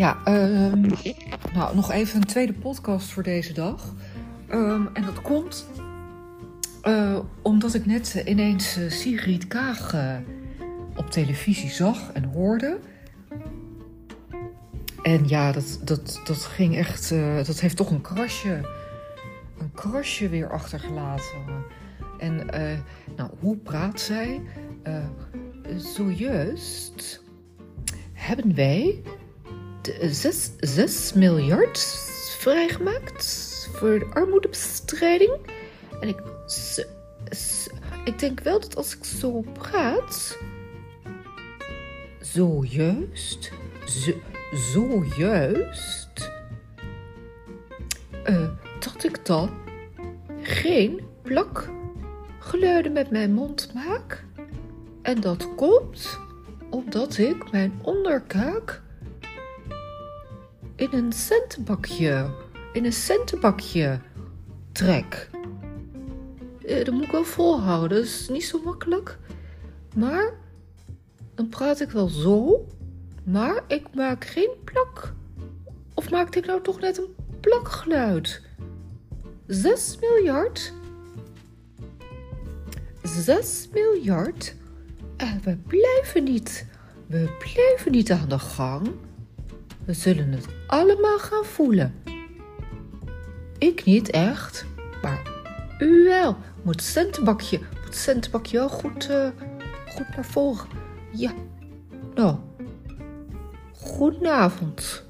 Ja, ehm, nou, nog even een tweede podcast voor deze dag. Ehm, en dat komt eh, omdat ik net ineens uh, Sigrid Kaag op televisie zag en hoorde. En ja, dat, dat, dat ging echt. dat heeft toch een krasje. Een krasje weer achtergelaten. En nou, hoe praat zij? zojuist hebben wij 6, 6 miljard vrijgemaakt voor de armoedebestrijding. En ik, ik denk wel dat als ik zo praat, zojuist, zo, zojuist, uh, dat ik dan geen plakgeluiden met mijn mond maak. En dat komt omdat ik mijn onderkaak in een centenbakje, in een centenbakje trek. Eh, dat moet ik wel volhouden, dat is niet zo makkelijk. Maar dan praat ik wel zo, maar ik maak geen plak. Of maakte ik nou toch net een plakgeluid? 6 miljard? 6 miljard? En we blijven niet. We blijven niet aan de gang. We zullen het allemaal gaan voelen. Ik niet echt, maar u wel. Moet centenbakje, moet centenbakje wel goed, uh, goed naar voren. Ja, nou, goedenavond.